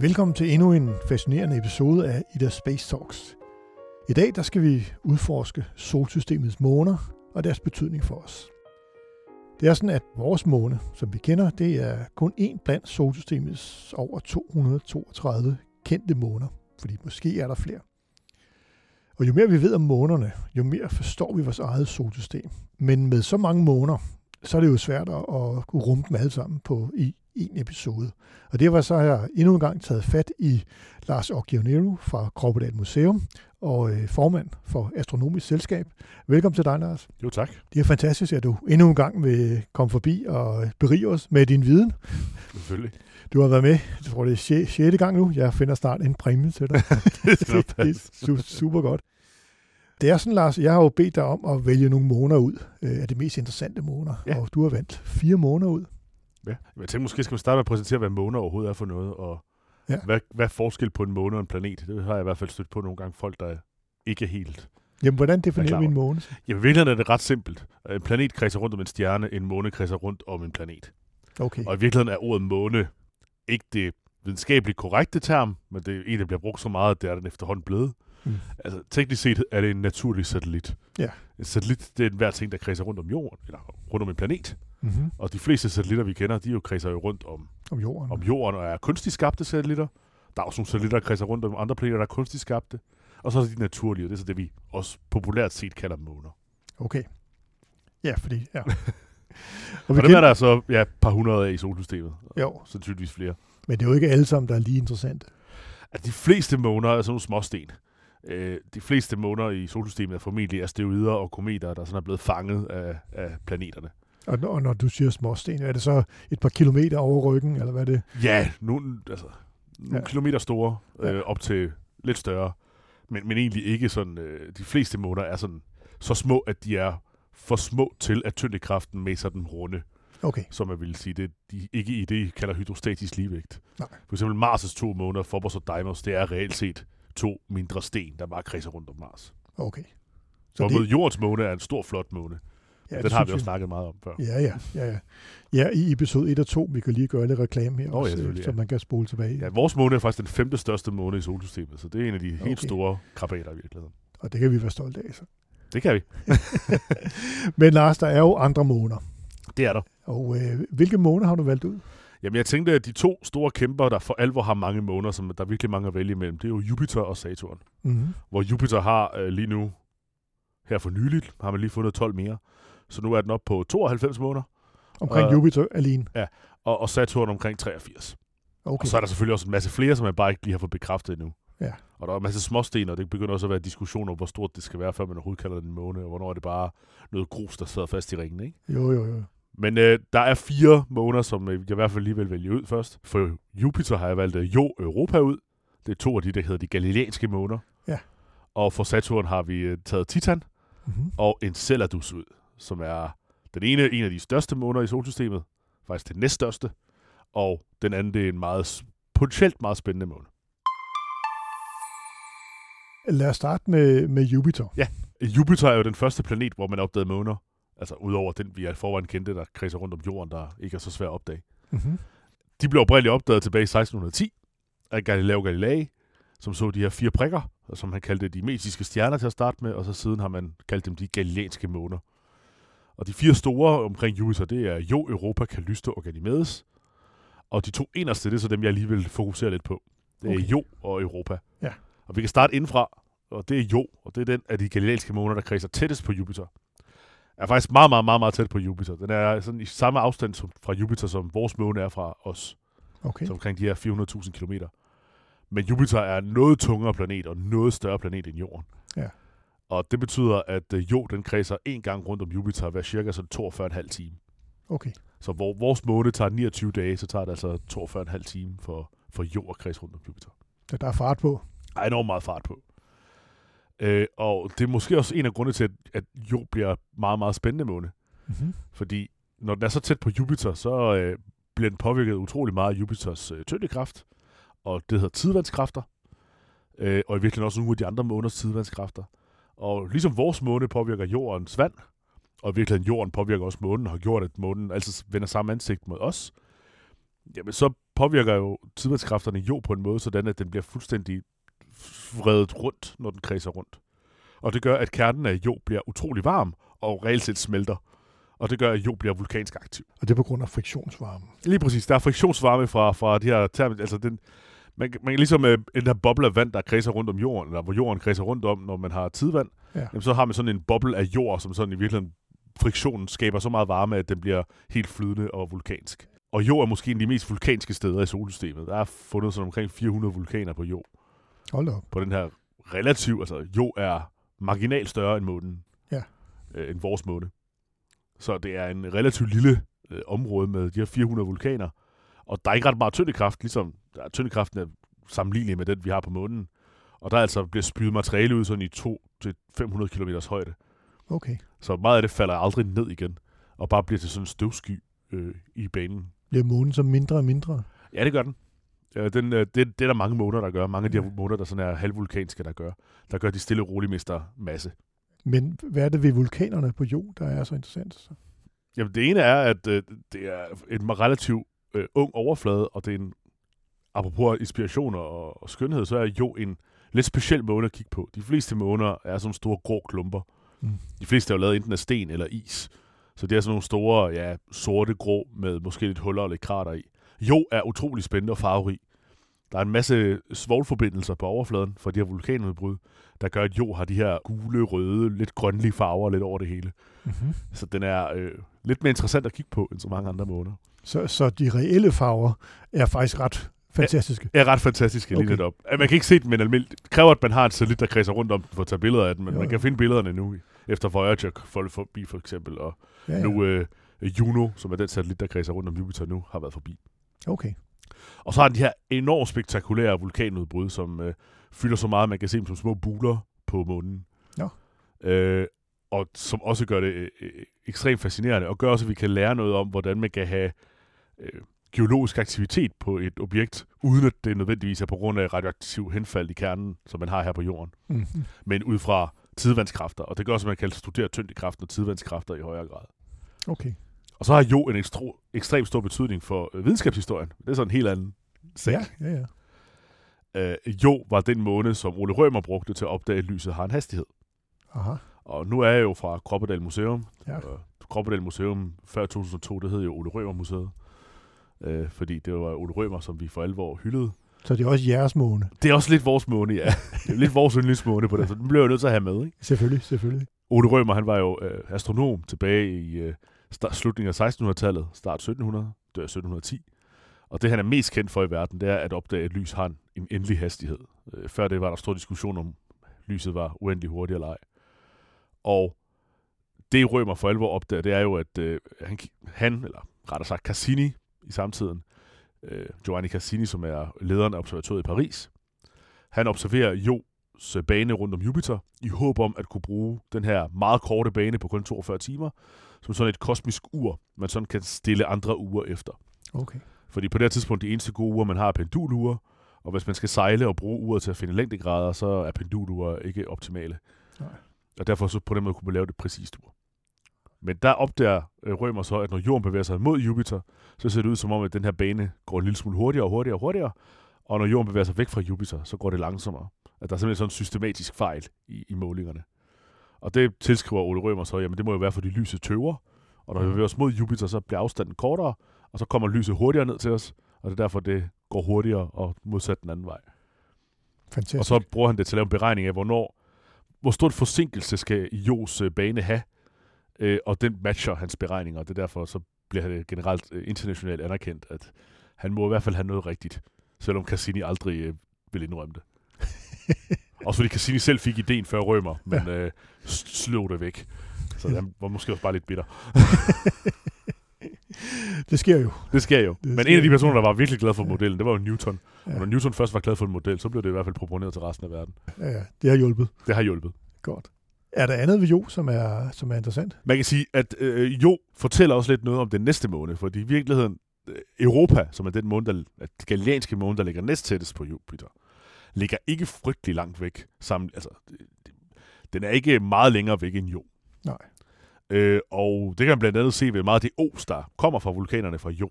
Velkommen til endnu en fascinerende episode af Ida Space Talks. I dag der skal vi udforske solsystemets måner og deres betydning for os. Det er sådan, at vores måne, som vi kender, det er kun en blandt solsystemets over 232 kendte måner, fordi måske er der flere. Og jo mere vi ved om månerne, jo mere forstår vi vores eget solsystem. Men med så mange måner, så er det jo svært at kunne rumme dem alle sammen på i en episode. Og det var så har jeg endnu en gang taget fat i Lars Occhionero fra Kroppedal Museum og øh, formand for Astronomisk Selskab. Velkommen til dig, Lars. Jo, tak. Det er fantastisk, at du endnu en gang vil komme forbi og berige os med din viden. Selvfølgelig. Du har været med, jeg tror det er 6. gang nu. Jeg finder snart en præmie til dig. det, det, det er super godt. Det er sådan, Lars, jeg har jo bedt dig om at vælge nogle måneder ud øh, af de mest interessante måneder, ja. og du har valgt fire måneder ud. Ja, jeg tænker måske skal vi starte med at præsentere, hvad måner overhovedet er for noget, og ja. hvad, hvad er forskel på en måne og en planet? Det har jeg i hvert fald stødt på nogle gange folk, der ikke er helt Jamen, hvordan definerer vi en måne? Jamen, virkeligheden er det ret simpelt. En planet kredser rundt om en stjerne, en måne kredser rundt om en planet. Okay. Og i virkeligheden er ordet måne ikke det videnskabeligt korrekte term, men det er en, der bliver brugt så meget, at det er den efterhånden blevet. Mm. Altså, teknisk set er det en naturlig satellit. Ja. En satellit, det er en hver ting, der kredser rundt om jorden, eller rundt om en planet. Mm-hmm. Og de fleste satellitter, vi kender, de jo kredser jo rundt om, om, jorden. om jorden, og er kunstigt skabte satellitter. Der er også nogle satellitter, der kredser rundt om andre planeter, der er kunstigt skabte. Og så er der de naturlige, og det er så det, vi også populært set kalder måner. Okay. Ja, fordi, ja. og, og dem er der så ja, et par hundrede af i solsystemet. Jo. Sandsynligvis flere. Men det er jo ikke alle sammen, der er lige interessante. At de fleste måner er sådan nogle småsten. Øh, de fleste måner i solsystemet er formentlig asteroider og kometer, der sådan er blevet fanget af, af planeterne. Og, og når du siger småsten, er det så et par kilometer over ryggen, eller hvad er det? Ja, nogle, altså, nogle ja. kilometer store, øh, ja. op til lidt større. Men, men egentlig ikke sådan, øh, de fleste måner er sådan så små, at de er for små til, at tyndekraften med dem runde. Okay. Som jeg vil sige, det de ikke i det, kalder hydrostatisk ligevægt. Nej. For eksempel Mars' to måneder, Phobos og Deimos, det er reelt set to mindre sten, der bare kredser rundt om Mars. Okay. Så det... Jordens måne er en stor, flot måne. Ja, den har vi også snakket meget om før. Ja, ja, ja, ja. Ja, i episode 1 og 2, vi kan lige gøre lidt reklame her, oh, også, ja, så man kan spole tilbage. Ja, vores måne er faktisk den femte største måne i solsystemet, så det er en af de okay. helt store krabater i virkeligheden. Og det kan vi være stolte af, så. Det kan vi. Men Lars, der er jo andre måner. Det er der. Og øh, hvilke måner har du valgt ud? Jamen, jeg tænkte, at de to store kæmper, der for alvor har mange måner, som der er virkelig mange at vælge imellem, det er jo Jupiter og Saturn. Mm-hmm. Hvor Jupiter har øh, lige nu, her for nyligt, har man lige fundet 12 mere. Så nu er den op på 92 måneder. Omkring uh, Jupiter alene? Ja, og, og Saturn omkring 83. Okay. Og så er der selvfølgelig også en masse flere, som man bare ikke lige har fået bekræftet endnu. Ja. Og der er en masse småsten, og det begynder også at være diskussioner om, hvor stort det skal være, før man overhovedet kalder den måne, og hvornår er det bare noget grus, der sidder fast i ringen, ikke? Jo, jo, jo. Men øh, der er fire måner, som jeg i hvert fald lige vil vælge ud først. For Jupiter har jeg valgt øh, Jo Europa ud. Det er to af de, der hedder de galileanske måner. Ja. Og for Saturn har vi øh, taget Titan mm-hmm. og Enceladus ud, som er den ene en af de største måner i solsystemet. Faktisk den næststørste. Og den anden, det er en meget, potentielt meget spændende måne. Lad os starte med, med Jupiter. Ja, Jupiter er jo den første planet, hvor man opdagede måner. Altså udover den, vi er forvejen kendte, der kredser rundt om jorden, der ikke er så svært at opdage. Mm-hmm. De blev oprindeligt opdaget tilbage i 1610 af Galileo Galilei, som så de her fire prikker, som han kaldte de mesiske stjerner til at starte med, og så siden har man kaldt dem de galileanske måner. Og de fire store omkring Jupiter, det er Jo, Europa, Callisto og Ganymedes. Og de to eneste, det er så dem, jeg lige vil fokusere lidt på. Det er okay. Jo og Europa. Ja. Og vi kan starte indfra, og det er Jo, og det er den af de galileanske måner, der kredser tættest på Jupiter er faktisk meget, meget, meget, meget tæt på Jupiter. Den er sådan i samme afstand som, fra Jupiter, som vores måne er fra os. Okay. Så omkring de her 400.000 km. Men Jupiter er en noget tungere planet og noget større planet end Jorden. Ja. Og det betyder, at øh, Jo, den kredser en gang rundt om Jupiter hver cirka sådan 42,5 time. Okay. Så hvor vores måne tager 29 dage, så tager det altså 42,5 time for, for Jo at kredse rundt om Jupiter. Så der er fart på. Der er enormt meget fart på. Øh, og det er måske også en af grundene til, at, at Jo bliver meget, meget spændende måne. Mm-hmm. Fordi når den er så tæt på Jupiter, så øh, bliver den påvirket utrolig meget af Jupiters øh, tyngdekraft, og det hedder tidevandskræfter, øh, og i virkeligheden også nogle af de andre måners tidevandskræfter. Og ligesom vores måne påvirker jordens vand, og i virkeligheden jorden påvirker også månen, og har gjort, at månen altid vender samme ansigt mod os, jamen så påvirker jo tidevandskræfterne jo på en måde, sådan at den bliver fuldstændig vredet rundt, når den kredser rundt. Og det gør, at kernen af jo bliver utrolig varm, og reelt set smelter. Og det gør, at jo bliver vulkansk aktiv. Og det er på grund af friktionsvarme. Lige præcis. Der er friktionsvarme fra, fra de her term, altså den, man, man kan ligesom øh, den her boble af vand, der kredser rundt om jorden, eller hvor jorden kredser rundt om, når man har tidvand, Ja. jamen, så har man sådan en boble af jord, som sådan i virkeligheden friktionen skaber så meget varme, at den bliver helt flydende og vulkansk. Og jord er måske en af de mest vulkanske steder i solsystemet. Der er fundet sådan omkring 400 vulkaner på jord. Hold op. På den her relativ, altså jord er marginalt større end månen. Ja. Øh, end vores måne. Så det er en relativt lille øh, område med de her 400 vulkaner. Og der er ikke ret meget tyndekraft, ligesom der er tyndekraften er sammenlignelig med den, vi har på månen. Og der er altså bliver spydet materiale ud sådan i 2-500 km højde. Okay. Så meget af det falder aldrig ned igen, og bare bliver til sådan en støvsky øh, i banen. Bliver månen så mindre og mindre? Ja, det gør den. Øh, den øh, det, det er der mange måneder, der gør. Mange af de her Ja. måneder, der sådan er halvvulkanske, der gør. Der gør de stille og roligt mister masse. Men hvad er det ved vulkanerne på jord, der er så interessant? Så? Jamen, det ene er, at øh, det er en relativt øh, ung overflade, og det er en, apropos inspiration og, og skønhed, så er jo en lidt speciel måne at kigge på. De fleste måner er sådan store grå klumper. Mm. De fleste er jo lavet enten af sten eller is. Så det er sådan nogle store, ja, sorte grå med måske lidt huller og lidt krater i. Jo er utrolig spændende og farverig. Der er en masse svovlforbindelser på overfladen for de her vulkanudbrud, der gør, at Jo har de her gule, røde, lidt grønlige farver lidt over det hele. Mm-hmm. Så den er øh, lidt mere interessant at kigge på, end så mange andre måneder. Så, så de reelle farver er faktisk ret fantastiske. er ret fantastisk lige Okay. lidt op. At Man kan ikke se den, men almindeligt. Det kræver, at man har et satellit, der kredser rundt om den for at tage billeder af den, men Jo, man kan finde billederne nu, efter Voyager folk forbi for eksempel, og Ja, ja. ja. nu øh, Juno, som er den satellit, der kredser rundt om Jupiter nu, har været forbi. Okay. Og så har de her enormt spektakulære vulkanudbrud, som øh, fylder så meget, at man kan se dem som små buler på månen. Nå. Øh, og som også gør det øh, øh, ekstremt fascinerende, og gør også, at vi kan lære noget om, hvordan man kan have øh, geologisk aktivitet på et objekt, uden at det nødvendigvis er på grund af radioaktiv henfald i kernen, som man har her på jorden, Mm-hmm. men ud fra tidevandskræfter. Og det gør også, at man kan studere tyngdekraften og tidevandskræfter i højere grad. Okay. Og så har jo en ekstro, ekstremt stor betydning for øh, videnskabshistorien. Det er sådan en helt anden sag. Ja, ja, ja. øh, jo var den måned, som Ole Rømer brugte til at opdage, at lyset har en hastighed. Aha. Og nu er jeg jo fra Kroppedal Museum. Ja. Kroppedal Museum før 2002, det hed jo Ole Rømer Museet. Øh, fordi det var Ole Rømer, som vi for alvor hyldede. Så det er også jeres måne. Det er også lidt vores måne, ja. det er lidt vores yndlingsmåne på det, så den bliver jeg nødt til at have med. Ikke? Selvfølgelig, selvfølgelig. Ole Rømer, han var jo øh, astronom tilbage i øh, start, slutningen af 1600-tallet, start 1700, dør 1710. Og det, han er mest kendt for i verden, det er at opdage, at lys har en, en endelig hastighed. Øh, før det var der stor diskussion om, lyset var uendelig hurtigt eller ej. Og det Rømer for alvor opdager, det er jo, at øh, han, han, eller rettere sagt Cassini i samtiden, øh, Giovanni Cassini, som er lederen af observatoriet i Paris, han observerer Jos bane rundt om Jupiter, i håb om at kunne bruge den her meget korte bane på kun 42 timer, som sådan et kosmisk ur, man sådan kan stille andre uger efter. Okay. Fordi på det her tidspunkt, de eneste gode uger, man har er pendulure, og hvis man skal sejle og bruge uret til at finde længdegrader, så er pendulurer ikke optimale. Nej. Og derfor så på den måde kunne man lave det præcist ur. Men der opdager øh, Rømer så, at når jorden bevæger sig mod Jupiter, så ser det ud som om, at den her bane går en lille smule hurtigere og hurtigere og hurtigere, og når jorden bevæger sig væk fra Jupiter, så går det langsommere. At der er simpelthen sådan en systematisk fejl i, i målingerne. Og det tilskriver Ole Rømer så, jamen det må jo være, fordi lyset tøver, og når vi Mhm. bevæger os mod Jupiter, så bliver afstanden kortere, og så kommer lyset hurtigere ned til os, og det er derfor, det går hurtigere og modsat den anden vej. Fantastisk. Og så bruger han det til at lave en beregning af, hvornår, hvor stort forsinkelse skal Jos øh, bane have, øh, og den matcher hans beregninger, og det er derfor, så bliver det generelt øh, internationalt anerkendt, at han må i hvert fald have noget rigtigt, selvom Cassini aldrig øh, vil indrømme det. Også fordi Cassini selv fik ideen før Rømer, men ja. øh, slog det væk. Så han var måske også bare lidt bitter. det sker jo. Det sker jo. Det Men sker en af de personer, der var virkelig glad for modellen, det var jo Newton. Ja. Og når Newton først var glad for en model, så blev det i hvert fald proponeret til resten af verden. Ja, ja. Det har hjulpet. Det har hjulpet. Godt. Er der andet ved Jo, som er, som er interessant? Man kan sige, at øh, Jo fortæller også lidt noget om den næste måned, fordi i virkeligheden øh, Europa, som er den måned, der, den galileanske måned, der ligger næst tættest på Jupiter, ligger ikke frygtelig langt væk. Sammen, altså, den er ikke meget længere væk end Jo. Nej. Øh, og det kan man blandt andet se ved meget af det os, der kommer fra vulkanerne fra Jo.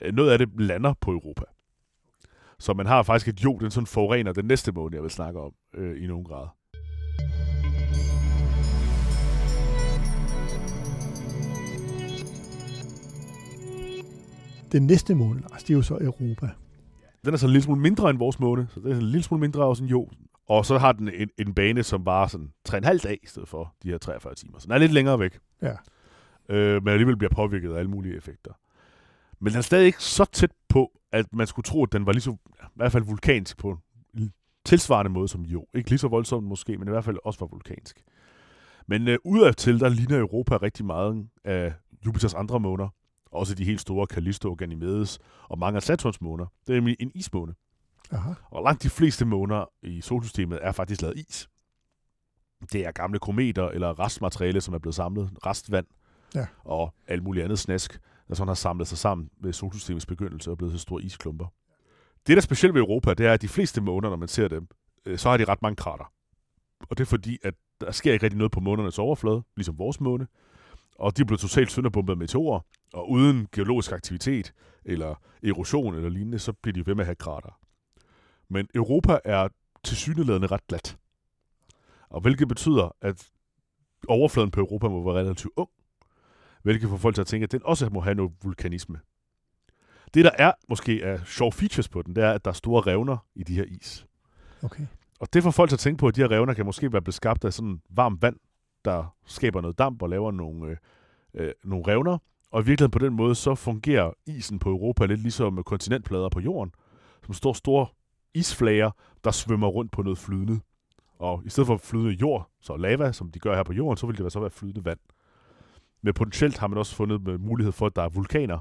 Øh, noget af det lander på Europa. Så man har faktisk et Jo, den sådan forurener den næste måned, jeg vil snakke om øh, i nogen grad. Den næste måned, Lars, det er jo så Europa. Den er så en lille smule mindre end vores måne, så det er en lille smule mindre også end Jo. Og så har den en, en bane, som bare sådan 3,5 dag i stedet for de her 43 timer. Så den er lidt længere væk. Ja. Øh, men alligevel bliver påvirket af alle mulige effekter. Men den er stadig ikke så tæt på, at man skulle tro, at den var lige så, i hvert fald vulkansk på en tilsvarende måde som Jo. Ikke lige så voldsomt måske, men i hvert fald også var vulkansk. Men øh, udadtil, der ligner Europa rigtig meget af Jupiters andre måner. Også de helt store Callisto, Ganymedes og mange af Saturns måner. Det er nemlig en ismåne. Aha. Og langt de fleste måner i solsystemet er faktisk lavet is. Det er gamle kometer eller restmateriale, som er blevet samlet, restvand ja. og alt muligt andet snask, der sådan har samlet sig sammen ved solsystemets begyndelse og blevet så store isklumper. Det, der er specielt ved Europa, det er, at de fleste måner, når man ser dem, øh, så har de ret mange krater. Og det er fordi, at der sker ikke rigtig noget på månernes overflade, ligesom vores måne. Og de blevet totalt sønderbumpet af meteorer, og uden geologisk aktivitet, eller erosion eller lignende, så bliver de ved med at have krater. Men Europa er til syneladende ret glat. Og hvilket betyder, at overfladen på Europa må være relativt ung, hvilket får folk til at tænke, at den også må have noget vulkanisme. Det, der er måske er sjov features på den, det er, at der er store revner i de her is. Okay. Og det får folk til at tænke på, at de her revner kan måske være beskabt af sådan varmt vand, der skaber noget damp og laver nogle, øh, øh, nogle revner. Og i virkeligheden på den måde, så fungerer isen på Europa lidt ligesom kontinentplader på jorden, som står store isflager, der svømmer rundt på noget flydende. Og i stedet for flydende jord, så lava, som de gør her på jorden, så vil det så være flydende vand. Men potentielt har man også fundet med mulighed for, at der er vulkaner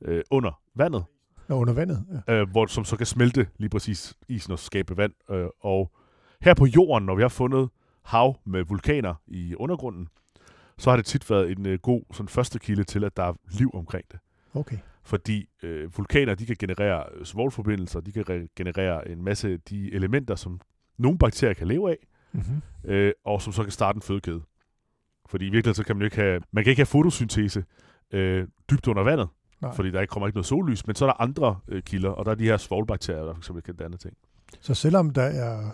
øh, under vandet. Ja, under vandet, ja. Øh, hvor, som så kan smelte lige præcis isen og skabe vand. Øh, og her på jorden, når vi har fundet hav med vulkaner i undergrunden, så har det tit været en øh, god sådan første kilde til, at der er liv omkring det. Okay. Fordi øh, vulkaner, de kan generere svovlforbindelser, de kan generere en masse af de elementer, som nogle bakterier kan leve af, mm-hmm. øh, og som så kan starte en fødekæde. Fordi i virkeligheden så kan man jo ikke have, man kan ikke have fotosyntese øh, dybt under vandet, Nej. fordi der ikke kommer ikke noget sollys, men så er der andre øh, kilder, og der er de her svovlbakterier, der for eksempel kan danne ting. Så selvom der er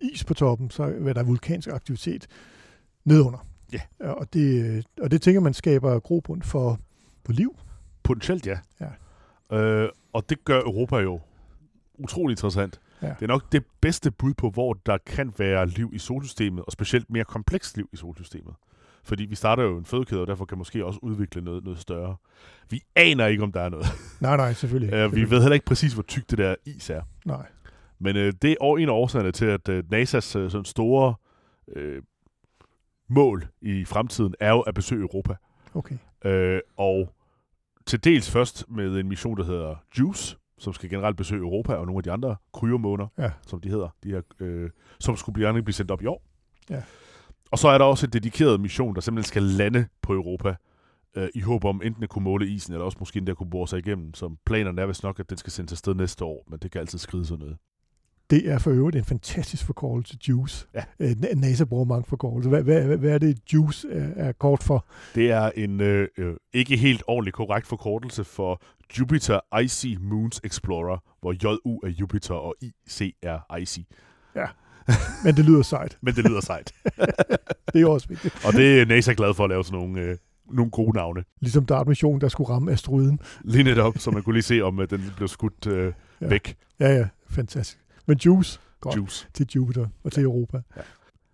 is på toppen, så er der vulkansk aktivitet nedunder. Ja. Og det, og det tænker man skaber grobund for, for liv. Potentielt ja. ja. Øh, og det gør Europa jo utrolig interessant. Ja. Det er nok det bedste bud på, hvor der kan være liv i solsystemet, og specielt mere komplekst liv i solsystemet. Fordi vi starter jo en fødekæde, og derfor kan måske også udvikle noget, noget større. Vi aner ikke, om der er noget. Nej, nej, selvfølgelig. Uh, vi ved heller ikke præcis, hvor tykt det der is er. Nej. Men uh, det er en af årsagerne til, at uh, NASA's uh, sådan store uh, mål i fremtiden er jo at besøge Europa. Okay. Uh, og til dels først med en mission, der hedder JUICE, som skal generelt besøge Europa og nogle af de andre kryomåner, ja. som de hedder, de her, øh, som skulle blive, blive sendt op i år. Ja. Og så er der også en dedikeret mission, der simpelthen skal lande på Europa, øh, i håb om enten at kunne måle isen, eller også måske endda kunne bore sig igennem, som planerne er vist nok, at den skal sendes afsted næste år, men det kan altid skride sådan noget. Det er for øvrigt en fantastisk forkortelse, JUICE. Ja. Øh, NASA bruger mange forkortelser. Hvad, hvad, hvad er det, JUICE er, er kort for? Det er en øh, øh, ikke helt ordentlig korrekt forkortelse for Jupiter Icy Moons Explorer, hvor JU er Jupiter og IC er Icy. Ja, men det lyder sejt. men det lyder sejt. det er også vigtigt. Og det er NASA glad for at lave sådan nogle, øh, nogle gode navne. Ligesom DART mission, der skulle ramme asteroiden. Lige netop, så man kunne lige se, om øh, den blev skudt øh, ja. væk. Ja, ja, fantastisk. Men Juice, godt Juice. til Jupiter og til Europa. Ja.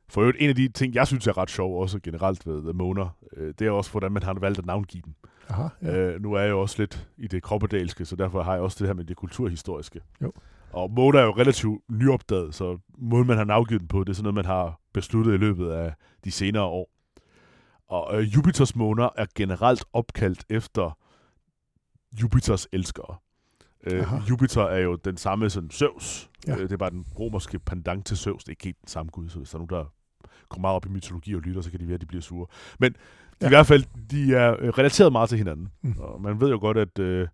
For øvrigt, en af de ting, jeg synes er ret sjov, også generelt ved Måner, øh, det er også, hvordan man har valgt at navngive dem. Aha, ja. øh, nu er jeg jo også lidt i det kroppedalske, så derfor har jeg også det her med det kulturhistoriske. Jo. Og måner er jo relativt nyopdaget, så måden man har navgivet den på, det er sådan noget, man har besluttet i løbet af de senere år. Og øh, Jupiters måner er generelt opkaldt efter Jupiters elskere. Øh, Aha. Jupiter er jo den samme som Zeus. Ja. Ja. Øh, det er bare den romerske pendant til Zeus. Det er ikke helt den samme gud, så hvis der er nogen, der går meget op i mytologi og lytter, så kan de være, at de bliver sure. Men ja. Ja. i hvert fald, de er øh, relateret meget til hinanden. Mm. Og man ved jo godt, at øh,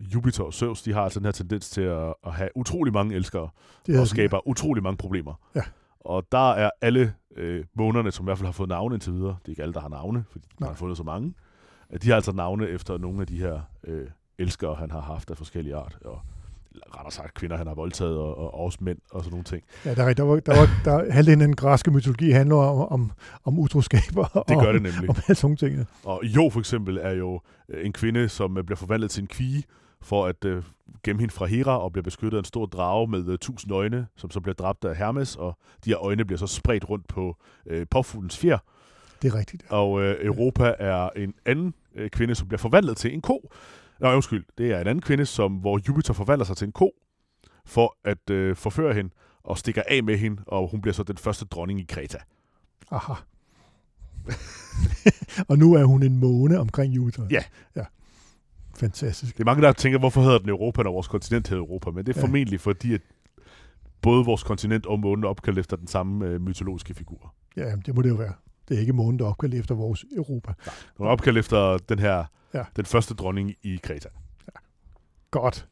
Jupiter og Zeus, de har altså den her tendens til at, at have utrolig mange elskere Det og skaber utrolig mange problemer. Ja. Og der er alle øh, månerne, som i hvert fald har fået navne indtil videre, det er ikke alle, der har navne, fordi man Nej. har fundet så mange, de har altså navne efter nogle af de her øh, elskere, han har haft af forskellige art. Og eller rettere sagt kvinder, han har voldtaget, og, og også mænd og sådan nogle ting. Ja, der, er, der var, der var, der, halvdelen af den græske mytologi handler om, om, om utroskaber Det og gør det nemlig. om alle sådan ting. Og Jo for eksempel er jo øh, en kvinde, som øh, bliver forvandlet til en kvige, for at øh, gemme hende fra Hera og bliver beskyttet af en stor drage med øh, tusind øjne, som så bliver dræbt af Hermes, og de her øjne bliver så spredt rundt på øh, påfuglens fjer. Det er rigtigt. Og øh, Europa er en anden øh, kvinde, som bliver forvandlet til en ko. Nå, undskyld. Det er en anden kvinde, som, hvor Jupiter forvandler sig til en ko, for at øh, forføre hende, og stikker af med hende, og hun bliver så den første dronning i Kreta. Aha. og nu er hun en måne omkring Jupiter. Ja. Ja. Fantastisk. Det er mange, der tænker, hvorfor hedder den Europa, når vores kontinent hedder Europa? Men det er Ja. formentlig fordi, at både vores kontinent og månen opkaldt efter den samme øh, mytologiske figur. Ja, det må det jo være. Det er ikke månen, der er opkaldt efter vores Europa. Den er opkaldt efter den her, Ja. den første dronning i Kreta. Godt.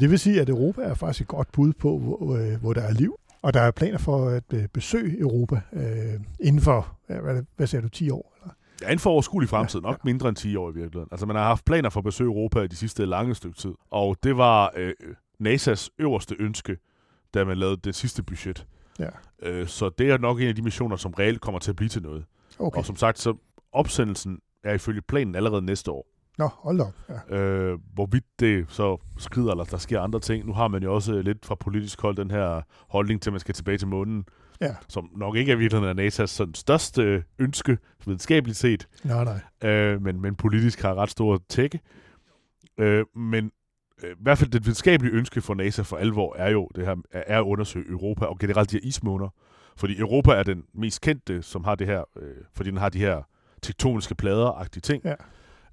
Det vil sige, at Europa er faktisk et godt bud på, hvor, øh, hvor der er liv. Og der er planer for at øh, besøge Europa øh, inden for, ja, hvad, hvad siger du, 10 år? Eller? Ja, inden for overskuelig fremtid, Ja, nok mindre end 10 år i virkeligheden. Altså, man har haft planer for at besøge Europa i de sidste lange stykke tid. Og det var øh, NASA's øverste ønske, da man lavede det sidste budget. Ja. Øh, så det er nok en af de missioner, som reelt kommer til at blive til noget. Okay. Og som sagt, så opsendelsen er ifølge planen allerede næste år. Nå, hold op. Ja. Øh, hvorvidt det så skrider, eller der sker andre ting. Nu har man jo også lidt fra politisk hold den her holdning til, at man skal tilbage til månen, ja. som nok ikke er virkeligheden af NASA's sådan største ønske, videnskabeligt set, Nej, nej. øh, men, men politisk har ret stor tække. Øh, men øh, i hvert fald det videnskabelige ønske for NASA for alvor er jo det her, er at undersøge Europa og generelt de her ismåner. Fordi Europa er den mest kendte, som har det her, øh, fordi den har de her tektoniske plader-agtige ting. Ja.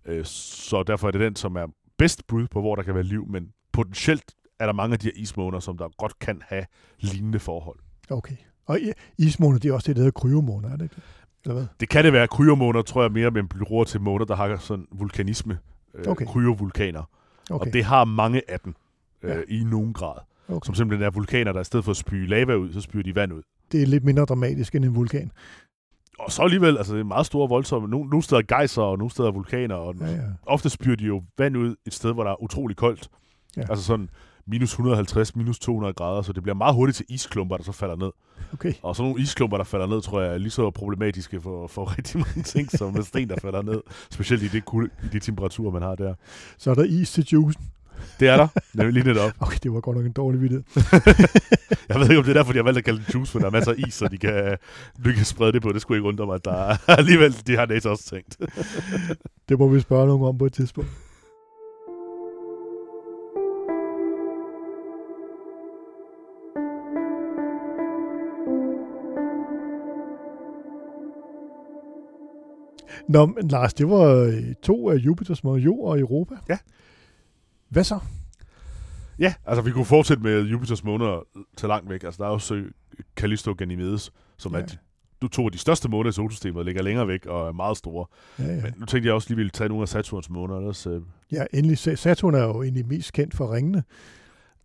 Øh, så derfor er det den, som er bedst bud på, hvor der kan være liv, men potentielt er der mange af de her ismåner, som der godt kan have lignende forhold. Okay. Og ismåner, det er også det, der hedder kryomåner, er det ikke det? Eller hvad? Det kan det være kryomåner, tror jeg mere, men bruger til måner, der har sådan vulkanisme. Øh, Okay. Kryovulkaner. Okay. Og det har mange af dem øh, Ja. i nogen grad. okay. Som simpelthen er vulkaner, der i stedet for at spyge lava ud, så spyger de vand ud. det er lidt mindre dramatisk end en vulkan. Og så alligevel, altså det er meget store voldsomme. Nogle, nogle steder er gejser, og nogle steder er vulkaner. Og Ja, ja. ofte spyrer de jo vand ud et sted, hvor der er utrolig koldt. Ja. Altså sådan minus 150, minus 200 grader, så det bliver meget hurtigt til isklumper, der så falder ned. Okay. Og sådan nogle isklumper, der falder ned, tror jeg er lige så problematiske for, for rigtig mange ting, som med sten, der falder ned. Specielt i, det kul, i de temperaturer, man har der. Så er der is til juicen. Det er der, nemlig lige netop. Okay, det var godt nok en dårlig vidighed. Jeg ved ikke, om det er derfor, de har valgt at kalde det juice, men der er masser af is, så de kan, de kan sprede det på. Det skulle ikke undre mig, at der er, alligevel, de har NASA også tænkt. Det må vi spørge nogen om på et tidspunkt. Nå, men Lars, det var øh, to af Jupiters måder, Jo og Europa. Ja. Hvad så? Ja, altså vi kunne fortsætte med Jupiters måner til langt væk. Altså der er også Callisto og Ganymedes, som ja. er de, du to af de største måner i solsystemet, ligger længere væk og er meget store. Ja, ja. Men nu tænkte jeg også lige ville tage nogle af Saturns måner. Ellers, øh, ja, endelig. Sa- Saturn er jo egentlig mest kendt for ringene.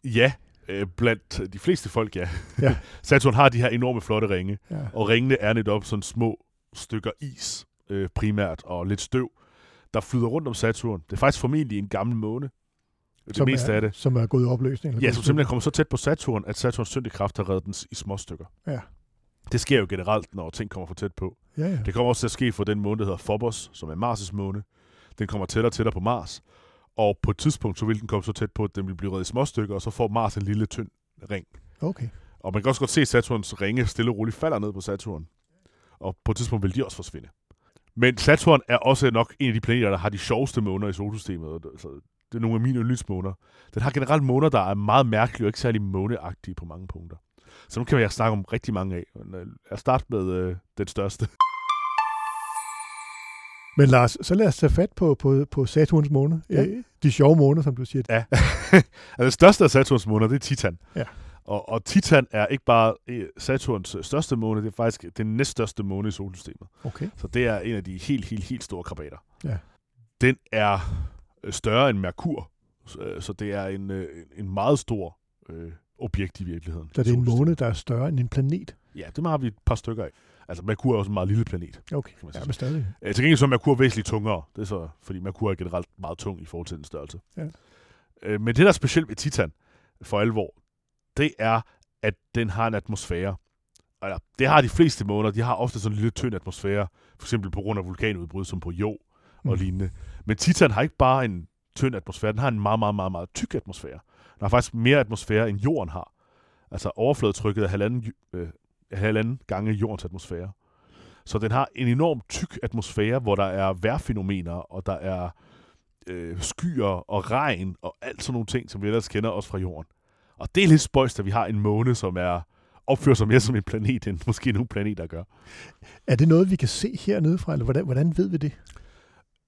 ja, øh, blandt de fleste folk, ja. Ja. Saturn har de her enorme flotte ringe, Ja. og ringene er netop sådan små stykker is øh, primært, og lidt støv, der flyder rundt om Saturn. Det er faktisk formentlig en gammel måne. Det som meste er, af det. Som er gået i opløsning. eller Ja, som simpelthen kommer så tæt på Saturn, at Saturns tyngdekraft har reddet den i små stykker. Ja. Det sker jo generelt, når ting kommer for tæt på. Ja, ja. Det kommer også til at ske for den måne, der hedder Phobos, som er Mars' måne. Den kommer tættere og tættere på Mars. Og på et tidspunkt, så vil den komme så tæt på, at den vil blive reddet i små stykker, og så får Mars en lille tynd ring. Okay. Og man kan også godt se, at Saturns ringe stille og roligt falder ned på Saturn. Og på et tidspunkt vil de også forsvinde. Men Saturn er også nok en af de planeter, der har de sjoveste måner i solsystemet. Så Det er nogle af mine yndlingsmåner. Den har generelt måner, der er meget mærkelige og ikke særlig måneagtige på mange punkter. Så nu kan jeg snakke om rigtig mange af. Men, øh, Jeg starter med øh, den største. Men Lars, så lad os tage fat på, på, på Saturns måne. Ja. Øh, De sjove måner, som du siger. Ja. altså, den største af Saturns måner, det er Titan. Ja. Og, og Titan er ikke bare øh, Saturns øh, største måne, det er faktisk den næststørste måne i solsystemet. Okay. Så det er en af de helt, helt, helt store krabater. Ja. Den er øh, større end Merkur, så, det er en, en meget stor øh, objekt i virkeligheden. Så det er en måne, der er større end en planet. Ja, det har vi et par stykker af. Altså, Merkur er også en meget lille planet. Okay, Kan man ja, sige. men stadig. Øh, til gengæld så er Merkur væsentligt tungere. Det er så, fordi Merkur er generelt meget tung i forhold til den størrelse. Ja. Øh, men det, der er specielt ved Titan, for alvor, det er, at den har en atmosfære. Eller, det har de fleste måneder. De har ofte sådan en lille tynd atmosfære. For eksempel på grund af vulkanudbrud, som på Jo og Mm. lignende. Men Titan har ikke bare en tynd atmosfære. Den har en meget, meget, meget, meget tyk atmosfære. Den har faktisk mere atmosfære, end jorden har. Altså overfladetrykket er halvanden, øh, halvanden gange jordens atmosfære. Så den har en enorm tyk atmosfære, hvor der er vejrfænomener, og der er øh, skyer og regn og alt sådan nogle ting, som vi ellers kender også fra jorden. Og det er lidt spøjst, at vi har en måne, som er opfører sig mere som en planet, end måske nogle planeter gør. Er det noget, vi kan se hernede fra, eller hvordan, hvordan ved vi det?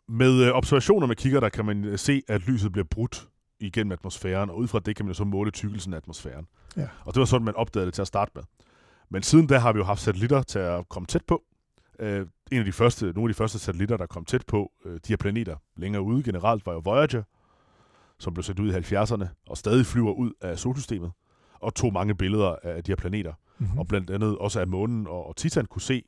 Med øh, observationer med kigger, der kan man øh, se, at lyset bliver brudt igennem atmosfæren, og ud fra det kan man jo så måle tykkelsen af atmosfæren. Ja. Og det var sådan, man opdagede det til at starte med. Men siden da har vi jo haft satellitter til at komme tæt på. Øh, en af de første, nogle af de første satellitter, der kom tæt på øh, de her planeter længere ude generelt, var jo Voyager, som blev sendt ud i 70'erne, og stadig flyver ud af solsystemet, og tog mange billeder af de her planeter Mm-hmm. og blandt andet også af månen og, og Titan kunne se.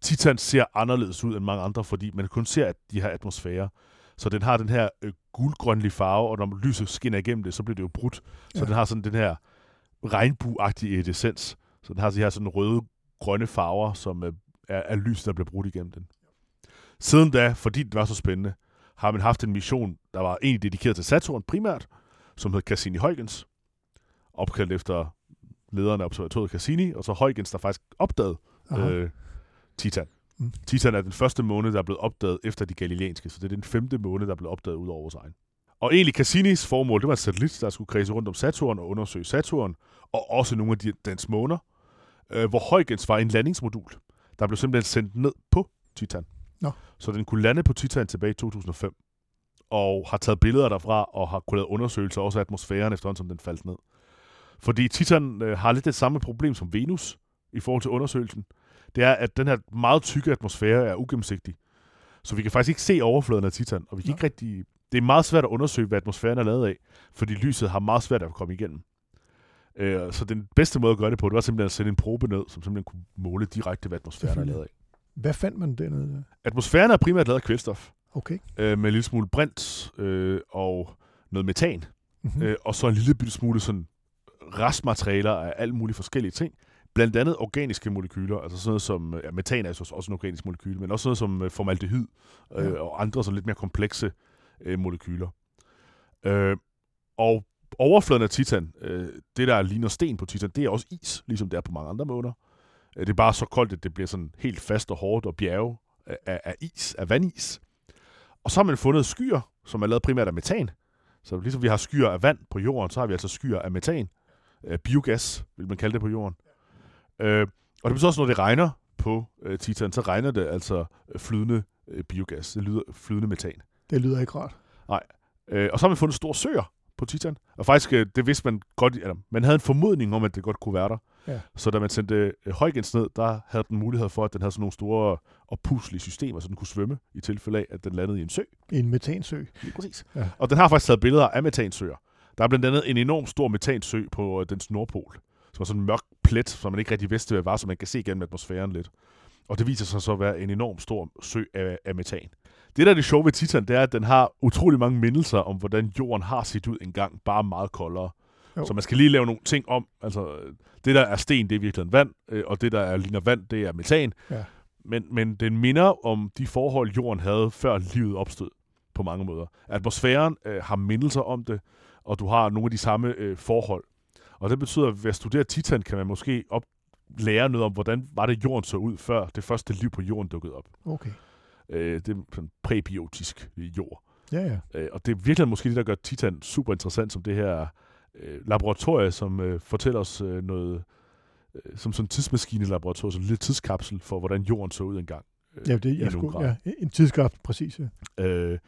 Titan ser anderledes ud end mange andre, fordi man kun ser at de her atmosfærer. Så den har den her øh, guldgrønlige farve, og når lyset skinner igennem det, så bliver det jo brudt. Så Ja. den har sådan den her regnbueagtige essens. Så den har de her sådan røde, grønne farver, som øh, er, er lys, der bliver brudt igennem den. Siden da, fordi det var så spændende, har man haft en mission, der var egentlig dedikeret til Saturn primært, som hed Cassini-Huygens, opkaldt efter lederen af observatoriet Cassini, og så Huygens, der faktisk opdagede Aha. øh, Titan. Mm. Mm. Titan er den første måne, der er blevet opdaget efter de galileanske, så det er den femte måne, der er blevet opdaget ud over vores egen. Og egentlig Cassinis formål, det var en satellit, der skulle kredse rundt om Saturn og undersøge Saturn, og også nogle af de, dens måner, øh, hvor Huygens var en landingsmodul, der blev simpelthen sendt ned på Titan. Nå. Så den kunne lande på Titan tilbage i 2005, og har taget billeder derfra, og har kunnet lave undersøgelser også af atmosfæren, efterhånden som den faldt ned. Fordi Titan øh, har lidt det samme problem som Venus i forhold til undersøgelsen. Det er, at den her meget tykke atmosfære er ugennemsigtig. Så vi kan faktisk ikke se overfladen af Titan, og vi kan Nå. ikke rigtig... Det er meget svært at undersøge, hvad atmosfæren er lavet af, fordi lyset har meget svært at komme igennem. Øh, så den bedste måde at gøre det på, det var simpelthen at sende en probe ned, som simpelthen kunne måle direkte, hvad atmosfæren er lavet af. Hvad fandt man dernede? Atmosfæren er primært lavet af kvælstof, Okay. øh, med en lille smule brint øh, og noget metan, Mm-hmm. mm. øh, og så en lille bitte smule sådan restmaterialer af alle mulige forskellige ting. Blandt andet organiske molekyler, altså sådan noget som, ja, metan er så også en organisk molekyl, men også noget som øh, formaldehyd øh, Ja. og andre sådan lidt mere komplekse øh, molekyler. Øh, og overfladen af Titan, øh, det der ligner sten på Titan, det er også is, ligesom det er på mange andre måder. Øh, det er bare så koldt, at det bliver sådan helt fast og hårdt og bjerge af, af, is, af vandis. Og så har man fundet skyer, som er lavet primært af metan. Så ligesom vi har skyer af vand på jorden, så har vi altså skyer af metan. Øh, biogas, vil man kalde det på jorden. Øh, og det betyder også, når det regner på øh, Titan, så regner det altså øh, flydende øh, biogas. Det lyder flydende metan. Det lyder ikke rart. Øh, og så har man fundet store søer på Titan. Og faktisk, øh, det vidste man godt, eller man havde en formodning om, at det godt kunne være der. Ja. Så da man sendte øh, Huygens ned, der havde den mulighed for, at den havde sådan nogle store oppuslige systemer, så den kunne svømme i tilfælde af, at den landede i en sø. En metansø. Lige præcis. Ja. Og den har faktisk taget billeder af metansøer. Der er blandt andet en enorm stor metansø på øh, dens nordpol, som er sådan en mørk plet, som man ikke rigtig vidste, hvad var, så man kan se gennem atmosfæren lidt. Og det viser sig så at være en enorm stor sø af, af metan. Det, der er det sjove ved Titan, det er, at den har utrolig mange mindelser om, hvordan jorden har set ud engang, bare meget koldere. Jo. Så man skal lige lave nogle ting om. Altså, det, der er sten, det er virkelig vand, øh, og det, der er, ligner vand, det er metan. Ja. Men, men den minder om de forhold, jorden havde, før livet opstod på mange måder. Atmosfæren øh, har mindelser om det, og du har nogle af de samme øh, forhold. Og det betyder, at ved at studere Titan, kan man måske op lære noget om, hvordan var det, jorden så ud, før det første liv på jorden dukkede op. Okay. Øh, det er sådan præbiotisk jord. Ja, ja. Øh, og det er virkelig måske det, der gør Titan super interessant som det her øh, laboratorie, som øh, fortæller os øh, noget, øh, som sådan en tidsmaskine-laboratorium, sådan en lille tidskapsel for, hvordan jorden så ud engang. Øh, Ja, det, nogen skulle, grad. ja, en tidskraft, præcis. Ja. Øh,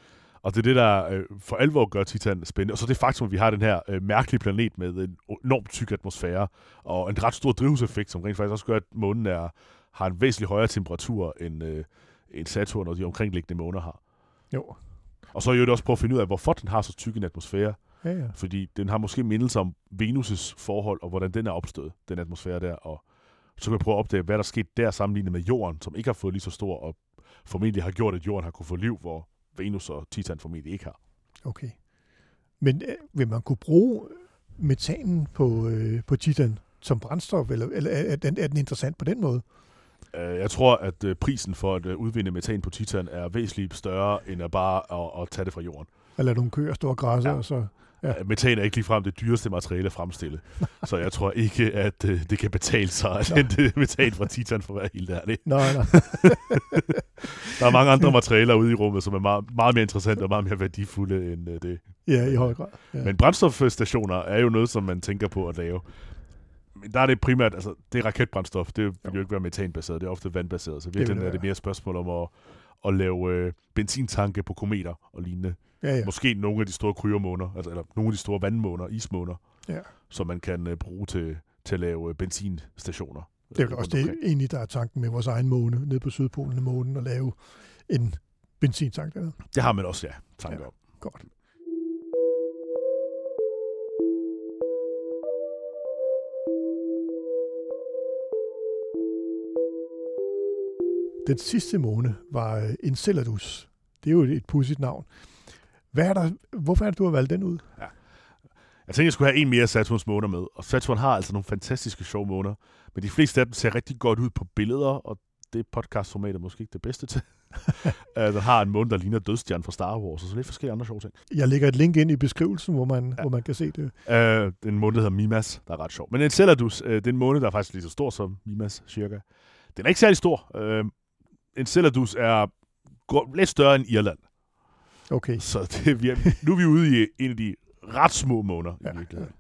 og det er det, der øh, for alvor gør Titan spændende. Og så det faktum, at vi har den her øh, mærkelige planet med en enormt tyk atmosfære, og en ret stor drivhuseffekt, som rent faktisk også gør, at månen er, har en væsentligt højere temperatur, end, øh, end Saturn og de omkringliggende måner har. Jo. Og så er det også på at finde ud af, hvorfor den har så tyk en atmosfære. Ja, ja. Fordi den har måske mindelse om Venus' forhold, og hvordan den er opstået, den atmosfære der. Og så kan vi prøve at opdage, hvad der skete der sammenlignet med Jorden, som ikke har fået lige så stor, og formentlig har gjort, at Jorden har kunne få liv, hvor Venus og Titan formentlig ikke har. Okay. Men øh, vil man kunne bruge metanen på, øh, på Titan som brændstof, eller, eller er, den, er den interessant på den måde? Øh, Jeg tror, at øh, prisen for at øh, udvinde metan på Titan er væsentligt større, end at bare at, at tage det fra Jorden. Eller nogle køer stå og græsse, Ja. ja. og så... Ja. Metan er ikke ligefrem det dyreste materiale at fremstille. så jeg tror ikke, at øh, det kan betale sig at hente metan fra Titan, for at være helt ærlig. Nej, nej. Der er mange andre materialer ude i rummet, som er meget, meget mere interessante og meget mere værdifulde end øh, det. Ja, i høj grad. Ja. Men brændstofstationer er jo noget, som man tænker på at lave. Men der er det primært, altså det er raketbrændstof, det vil jo ikke være metanbaseret, det er ofte vandbaseret, så virkelig det er det mere spørgsmål om at, at lave øh, benzintanke på kometer og lignende. ja, ja. Måske nogle af de store kryomåner, altså, eller nogle af de store vandmåner, ismåner, Ja. som man kan øh, bruge til, til at lave øh, benzinstationer. Det er øh, vel også det egentlig, der er tanken med vores egen måne, nede på Sydpolen af månen, og lave en benzintank dernede. Det har man også, ja, tanker Ja. om. Godt. Den sidste måne var øh, Enceladus. Det er jo et, pudsigt navn. Hvad er der, hvorfor er det, du har valgt den ud? Jeg tænkte, jeg skulle have en mere Saturns måner med, og Saturn har altså nogle fantastiske sjove måner, men de fleste af dem ser rigtig godt ud på billeder, og det podcastformat er måske ikke det bedste til. den har en måne, der ligner dødstjernen fra Star Wars, og så lidt forskellige andre sjove ting. Jeg lægger et link ind i beskrivelsen, hvor man, ja. Ja. hvor man kan se det. Uh, det er en måne, der hedder Mimas, der er ret sjov. Men Enceladus, uh, det er en måne, der er faktisk lige så stor som Mimas, cirka. Den er ikke særlig stor. Uh, Enceladus er lidt større end Irland, Okay. så det vi er, nu er vi ude i en af de ret små måner Ja, i virkeligheden.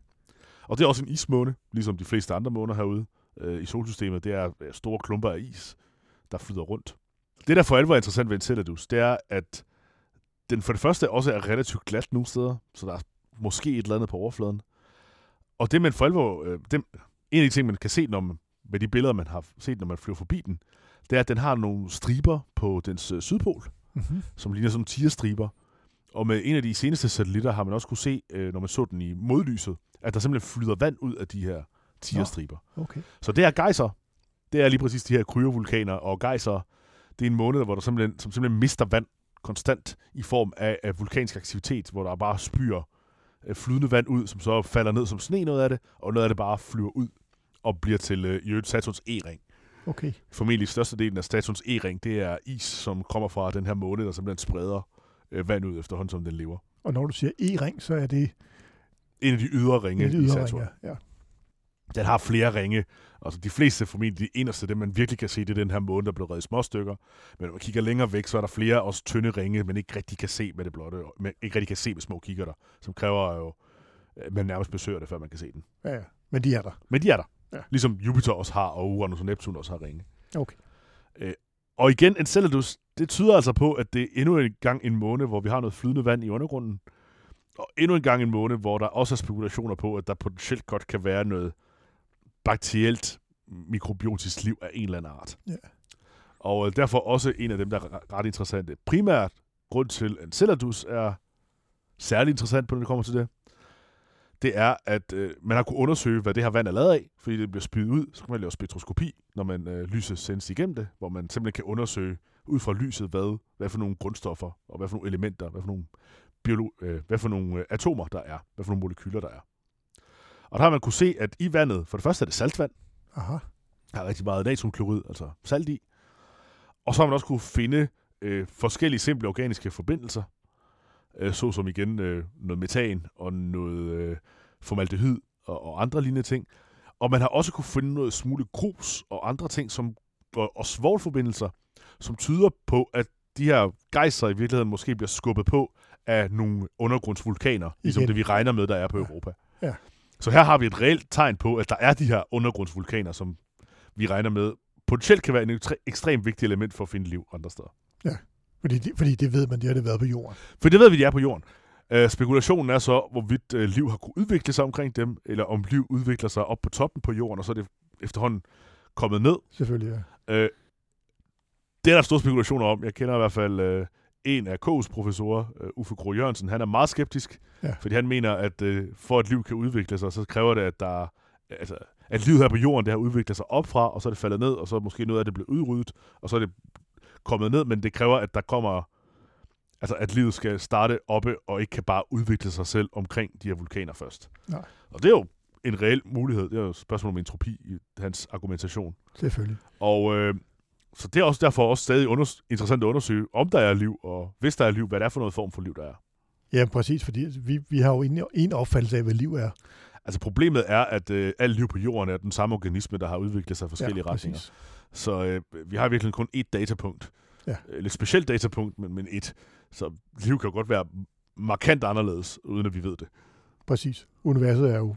Og det er også en ismåne, ligesom de fleste andre måner herude øh, i solsystemet. Det er øh, store klumper af is, der flyder rundt. Det, der for alvor er interessant ved Enceladus, det er, at den for det første også er relativt glat nogle steder, så der er måske et eller andet på overfladen. Og det, man for alvor, øh, det, en af de ting, man kan se når man, med de billeder, man har set, når man flyver forbi den, det er, at den har nogle striber på dens øh, sydpol, Mm-hmm. som ligner sådan tierstriber. Og med en af de seneste satellitter har man også kunne se, øh, når man så den i modlyset, at der simpelthen flyder vand ud af de her tierstriber. Okay. Så det er gejser. Det er lige præcis de her kryovulkaner, og gejser, det er en måned, hvor der simpelthen, som simpelthen mister vand konstant i form af, af vulkansk aktivitet, hvor der bare spyr øh, flydende vand ud, som så falder ned som sne noget af det, og noget af det bare flyver ud og bliver til øh, i øvrigt Saturns E-ring. Okay. Formentlig størstedelen af Saturns E-ring, det er is, som kommer fra den her måne, der simpelthen spreder øh, vand ud efterhånden, som den lever. Og når du siger E-ring, så er det En af de ydre ringe i ydre Saturn. ring. Ja. Den har flere ringe. Altså de fleste formentlig de eneste, det man virkelig kan se, det er den her måne, der blev reddet i små stykker. Men når man kigger længere væk, så er der flere også tynde ringe, men ikke rigtig kan se med det blotte, men ikke rigtig kan se med små kikkerter, som kræver jo, at man nærmest besøger det, før man kan se den. ja, ja. Men de er der. Men de er der. Ja. Ligesom Jupiter også har, og Uranus og Neptun også har ringe. Okay. Og igen, Enceladus, det tyder altså på, at det er endnu en gang en måne, hvor vi har noget flydende vand i undergrunden. Og endnu en gang en måne, hvor der også er spekulationer på, at der potentielt godt kan være noget bakterielt mikrobiotisk liv af en eller anden art. Ja. Og øh, derfor også en af dem, der er re- ret interessante. Primært grund til, Enceladus er særlig interessant på, når det kommer til det, det er, at øh, man har kunnet undersøge, hvad det her vand er lavet af, fordi det bliver spydet ud. Så kan man lave spektroskopi, når man øh, lyset sendes igennem det, hvor man simpelthen kan undersøge ud fra lyset, hvad, hvad for nogle grundstoffer, og hvad for nogle elementer, hvad for nogle, biolo- øh, hvad for nogle øh, atomer der er, hvad for nogle molekyler der er. Og der har man kunne se, at i vandet, for det første er det saltvand, Aha. der er rigtig meget natriumklorid, altså salt i. Og så har man også kunne finde øh, forskellige simple organiske forbindelser, øh, såsom igen øh, noget metan og noget øh, formaldehyd og, og andre lignende ting. Og man har også kunne finde noget smule grus og andre ting, som, og, og svovlforbindelser, som tyder på, at de her gejser i virkeligheden måske bliver skubbet på af nogle undergrundsvulkaner, ligesom Igen. det vi regner med, der er på Ja. Europa. Ja. Så her har vi et reelt tegn på, at der er de her undergrundsvulkaner, som vi regner med potentielt kan være ekstre- ekstremt vigtigt element for at finde liv andre steder. Fordi, det, fordi det ved man, det har det været på jorden. For det ved vi, de er på jorden. Uh, spekulationen er så, hvorvidt uh, liv har kunnet udvikle sig omkring dem, eller om liv udvikler sig op på toppen på jorden, og så er det efterhånden kommet ned. Selvfølgelig, ja. Uh, det er der store spekulationer om. Jeg kender i hvert fald uh, en af K's professorer, uh, Uffe Gro Jørgensen. Han er meget skeptisk, Ja. fordi han mener, at uh, for at liv kan udvikle sig, så kræver det, at der altså, at livet her på jorden, det har udviklet sig op fra, og så er det faldet ned, og så er måske noget af det blevet udryddet, og så er det kommet ned, men det kræver, at der kommer altså at livet skal starte oppe, og ikke kan bare udvikle sig selv omkring de her vulkaner først. Nej. Og det er jo en reel mulighed. Det er jo et spørgsmål om entropi i hans argumentation. Selvfølgelig. Og øh, så det er også derfor også stadig under, interessant at undersøge, om der er liv, og hvis der er liv, hvad det er for noget form for liv, der er. Ja, præcis, fordi vi, vi har jo en, en opfattelse af, hvad liv er. Altså problemet er, at øh, alt liv på jorden er den samme organisme, der har udviklet sig i forskellige ja, retninger. præcis. Så øh, vi har virkelig kun ét datapunkt. Ja. Øh, Lidt specielt datapunkt, men, men et. Så liv kan jo godt være markant anderledes, uden at vi ved det. Præcis. Universet er jo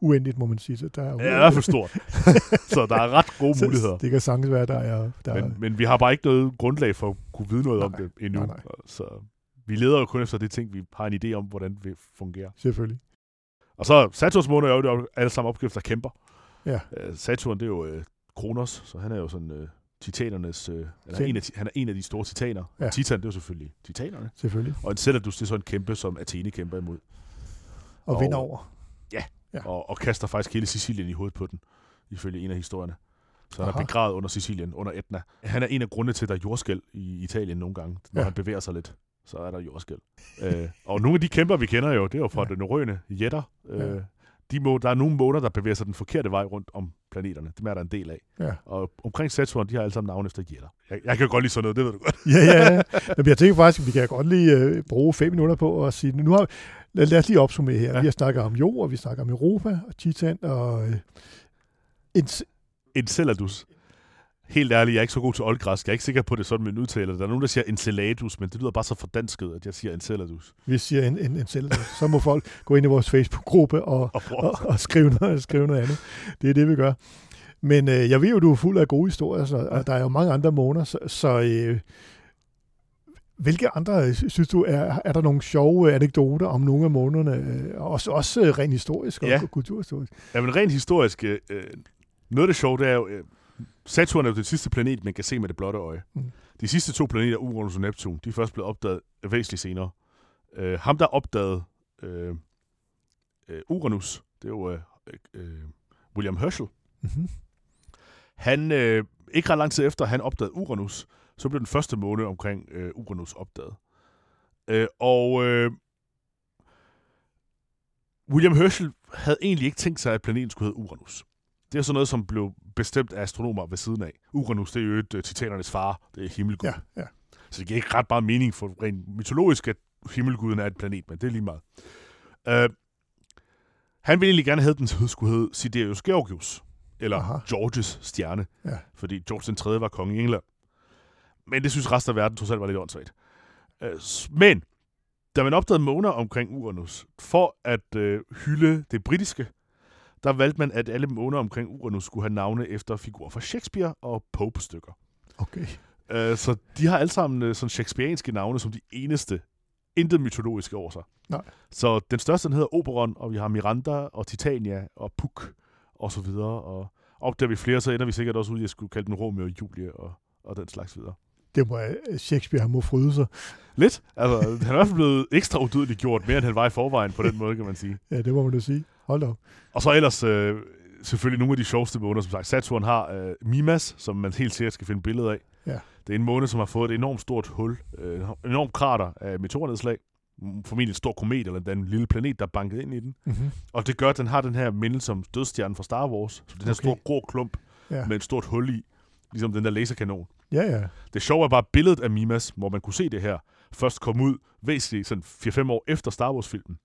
uendeligt, må man sige. Så der er jo, Det er fald stort. så der er ret gode muligheder. Det kan sagtens være, der er... Der er Men, men vi har bare ikke noget grundlag for at kunne vide noget om Nej, det endnu. nej, nej. Så vi leder jo kun efter de ting, vi har en idé om, hvordan det fungerer. selvfølgelig. Og så Saturns måner er jo det alle sammen opskrifter kæmper. Ja. Øh, Saturn, det er jo øh, Kronos, så han er jo sådan øh, titanernes... Øh, han, er en af, han er en af de store titaner. Ja. Ja. Titan, det er jo selvfølgelig titanerne. Selvfølgelig. Og Enceladus, det er så en kæmpe, som Athene kæmper imod. Og, Og- vinder over. Ja. Og, og kaster faktisk hele Sicilien i hovedet på den, ifølge en af historierne. Så han Aha. er begravet under Sicilien, under Etna. Han er en af grundene til, at der er jordskæl i Italien nogle gange. Når Ja. han bevæger sig lidt, så er der jordskæl. øh, og nogle af de kæmper, vi kender jo, det er jo fra Ja. ja. den norrøne jætter. Øh, Ja. De må, der er nogle måner, der bevæger sig den forkerte vej rundt om planeterne. Dem er der en del af. Ja. Og omkring Saturn, de har alle sammen navn efter jætter. Jeg, jeg kan godt lide sådan noget, det ved du godt. ja, ja, ja. Men jeg tænker faktisk, at vi kan godt lige øh, bruge fem minutter på at sige, nu har, lad, lad os lige opsummere her. Ja. Vi har snakket om jord, og vi snakker om Europa, og Titan, og øh, en, Enceladus. Helt ærligt, jeg er ikke så god til oldgræsk. Jeg er ikke sikker på, det er sådan, man udtaler. Der er nogen, der siger Enceladus, men det lyder bare så fordansket, at jeg siger Enceladus. vi siger en, en, en selv, så må folk gå ind i vores Facebook-gruppe og, Og og, og skrive, noget, skrive noget andet. Det er det, vi gør. Men øh, jeg ved jo, du er fuld af gode historier, så, og der er jo mange andre måneder, så, så øh, hvilke andre, øh, synes du, er, er der nogle sjove anekdoter om nogle af månederne, øh, også, også øh, rent historisk og Ja. kulturhistorisk? Ja, men rent historisk, øh, øh, noget af det sjove, det er jo, øh, Saturn er jo den sidste planet, man kan se med det blotte øje. Mm. De sidste to planeter, Uranus og Neptun, de er først blevet opdaget væsentligt senere. Øh, ham, der opdagede øh, øh, Uranus, det er jo øh, øh, William Herschel. Mm-hmm. Han, øh, ikke ret lang tid efter, han opdagede Uranus, så blev den første måne omkring øh, Uranus opdaget. Øh, og øh, William Herschel havde egentlig ikke tænkt sig, at planeten skulle hedde Uranus. Det er sådan noget, som blev bestemt af astronomer ved siden af. Uranus, det er jo et uh, titanernes far, det er himmelgud. Ja, ja. Så det giver ikke ret meget mening for rent mytologisk, at himmelguden er et planet, men det er lige meget. Uh, han ville egentlig gerne have, den skulle hedde Siderius Georgius, eller Aha. Georges stjerne, Ja. fordi George den 3. var konge i England. Men det synes resten af verden trods alt var lidt åndssvagt. Uh, men, da man opdagede måner omkring Uranus, for at uh, hylde det britiske, der valgte man, at alle måner omkring Uranus skulle have navne efter figurer fra Shakespeare og Pope-stykker. Okay. Uh, så de har alle sammen uh, sådan shakespearianske navne som de eneste. Intet mytologiske over sig. Nej. Så den største den hedder Oberon, og vi har Miranda og Titania og Puck og så videre. Og opdager vi flere, så ender vi sikkert også ud i at skulle kalde den Romeo og Julie og, og den slags videre. Det må øh, Shakespeare han må fryde sig. Lidt. Altså, han er i hvert fald blevet ekstra udødeligt gjort, mere end han var i forvejen på den måde, kan man sige. Ja, det må man jo sige. Hold op. Og så ellers øh, selvfølgelig nogle af de sjoveste måner, som sagt. Saturn har øh, Mimas, som man helt sikkert skal finde billeder af. Ja. Det er en måne, som har fået et enormt stort hul, øh, enormt krater af meteornedslag. Formentlig en stor komet, eller en lille planet, der er banket ind i den. Mm-hmm. Og det gør, at den har den her mindelse som dødstjernen fra Star Wars. Så den her Okay. store grå klump Ja. med et stort hul i. Ligesom den der laserkanon. ja, ja. Det sjove er bare billedet af Mimas, hvor man kunne se det her, først kom ud væsentligt sådan 4-5 år efter Star Wars-filmen.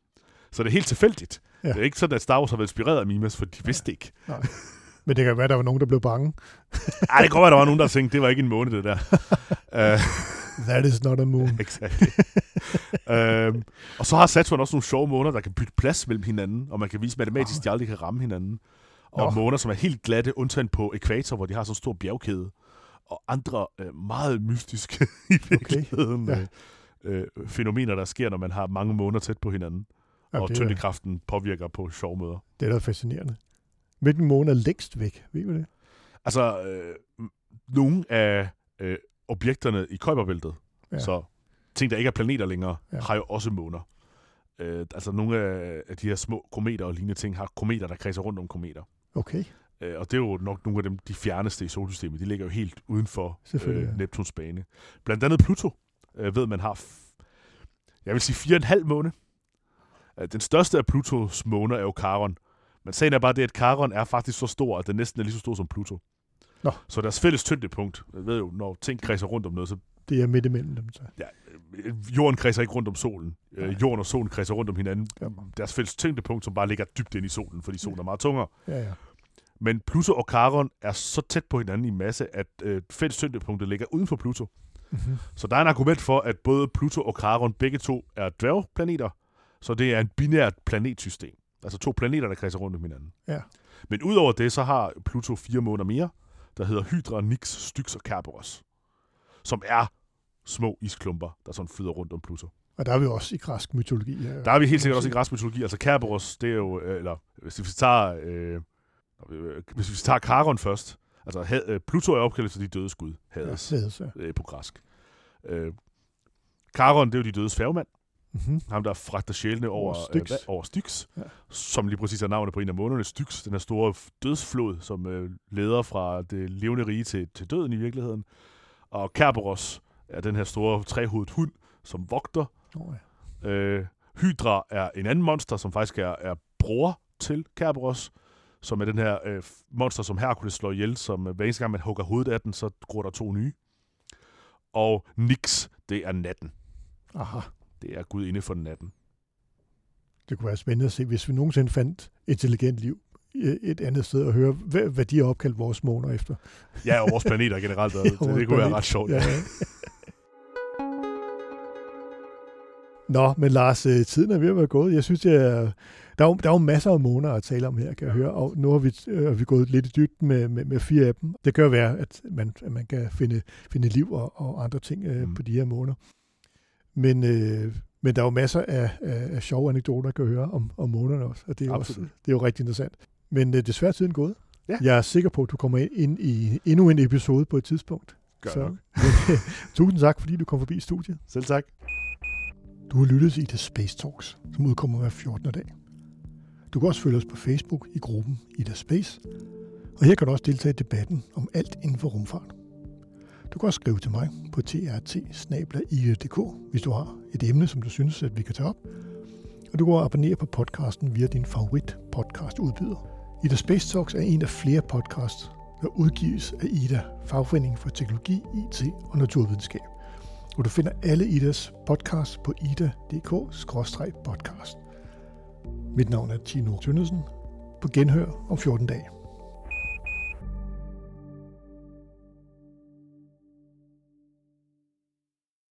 Så det er helt tilfældigt. Ja. Ja. Det er ikke sådan, at Star Wars har været inspireret af Mimas, for de vidste ikke. Men det kan være, at der var nogen, der blev bange. Ej, det kan være, der var nogen, der tænkte, det var ikke en måned, det der. uh, That is not a moon. exactly. øhm, og så har Saturn også nogle sjove måner, der kan bytte plads mellem hinanden, og man kan vise matematisk, at de aldrig kan ramme hinanden. Og Nå. måner, som er helt glatte, undtagen på ekvator, hvor de har sådan en stor bjergkæde. Og andre øh, meget mystiske i virkeligheden Ja. okay. øh, øh, fænomener, der sker, når man har mange måner tæt på hinanden. Ja, og det, er, påvirker på sjove måder. det er da fascinerende. Hvilken måne er længst væk? Ved du det? Altså, øh, nogle af øh, objekterne i Kuiperbæltet, Ja. så ting, der ikke er planeter længere, Ja. har jo også måner. Øh, altså, nogle af, de her små kometer og lignende ting har kometer, der kredser rundt om kometer. Okay, Øh, og det er jo nok nogle af dem, de fjerneste i solsystemet. De ligger jo helt uden for Selvfølgelig, ja. øh, Neptuns bane. Blandt andet Pluto øh, ved, man har, jeg vil sige, fire og en halv måne. Den største af Plutos måner er jo Charon. Men sagen er bare det, at Charon er faktisk så stor, at den næsten er lige så stor som Pluto. Nå. Så deres fælles tyngdepunkt, jeg ved jo, når ting kredser rundt om noget, så det er midt imellem dem. Så. øh, jorden kredser ikke rundt om solen. Øh, jorden og solen kredser rundt om hinanden. Ja. Deres fælles tyngdepunkt, som bare ligger dybt ind i solen, fordi solen er meget tungere. Ja, ja. Men Pluto og Charon er så tæt på hinanden i masse, at øh, fælles tyngdepunktet ligger uden for Pluto. Mm-hmm. Så der er en argument for, at både Pluto og Charon begge to er dværgplaneter, så det er en binært planetsystem. Altså to planeter, der kredser rundt om hinanden. Ja. Men udover det, så har Pluto fire måneder mere, der hedder Hydra, Nix, Styx og Kerberos, som er små isklumper, der sådan flyder rundt om Pluto. Og der er vi også i græsk mytologi. Ja. Der er vi helt sikkert også i græsk mytologi. Altså Kerberos, det er jo, øh, eller hvis vi tager, øh, hvis vi tager Charon først, altså had, øh, Pluto er opkaldt til de døde skud, Hades, Ja, Hades, ja. øh, på græsk. Øh, Charon, det er jo de dødes færgemand, Mm-hmm. ham der fragter sjælene over, Over Styx. Øh, va- over Styx, Ja. som lige præcis er navnet på en af månederne, Styx, den her store dødsflod, som øh, leder fra det levende rige til, til døden i virkeligheden. Og Kerberos er den her store trehovedet hund, som vogter Oh, ja. Øh, Hydra er en anden monster, som faktisk er, er bror til Kerberos, som er den her øh, monster, som Hercules slår ihjel, som øh, hver eneste gang man hugger hovedet af den, så gror der to nye. Og Nix, det er natten. Aha. Det er Gud inde for natten. Det kunne være spændende at se, hvis vi nogensinde fandt intelligent liv et andet sted og høre, hvad, de har opkaldt vores måner efter. Ja, og vores planeter generelt. og det, Vores det kunne være planet. ret sjovt. Ja. Nå, men Lars, øh, tiden er ved at være gået. Jeg synes, er, der, er jo, der er jo masser af måneder at tale om her, kan jeg høre. Og nu har vi, øh, vi gået lidt i dybden med, med, med fire af dem. Det kan jo være, at man, at man kan finde, finde liv og, og andre ting øh. Mm. på de her måneder. Men, øh, men der er jo masser af, af, af sjove anekdoter, at kan høre om, om månederne også. Og det er, jo også, Absolut. det er jo rigtig interessant. Men øh, desværre er tiden gået. Ja. Jeg er sikker på, at du kommer ind i endnu en episode på et tidspunkt. Gør Så, nok. tusind tak, fordi du kom forbi studiet. Selv tak. Du har lyttet til The Space Talks, som udkommer hver 14. dag. Du kan også følge os på Facebook i gruppen Ida Space, og her kan du også deltage i debatten om alt inden for rumfart. Du kan også skrive til mig på trt hvis du har et emne, som du synes, at vi kan tage op. Og du kan også abonnere på podcasten via din favorit podcast udbyder. Ida Space Talks er en af flere podcasts, der udgives af Ida, fagforeningen for teknologi, IT og naturvidenskab Og du finder alle Idas podcasts på ida.dk-podcast. Mit navn er Tino Tønnesen. På genhør om 14 dage.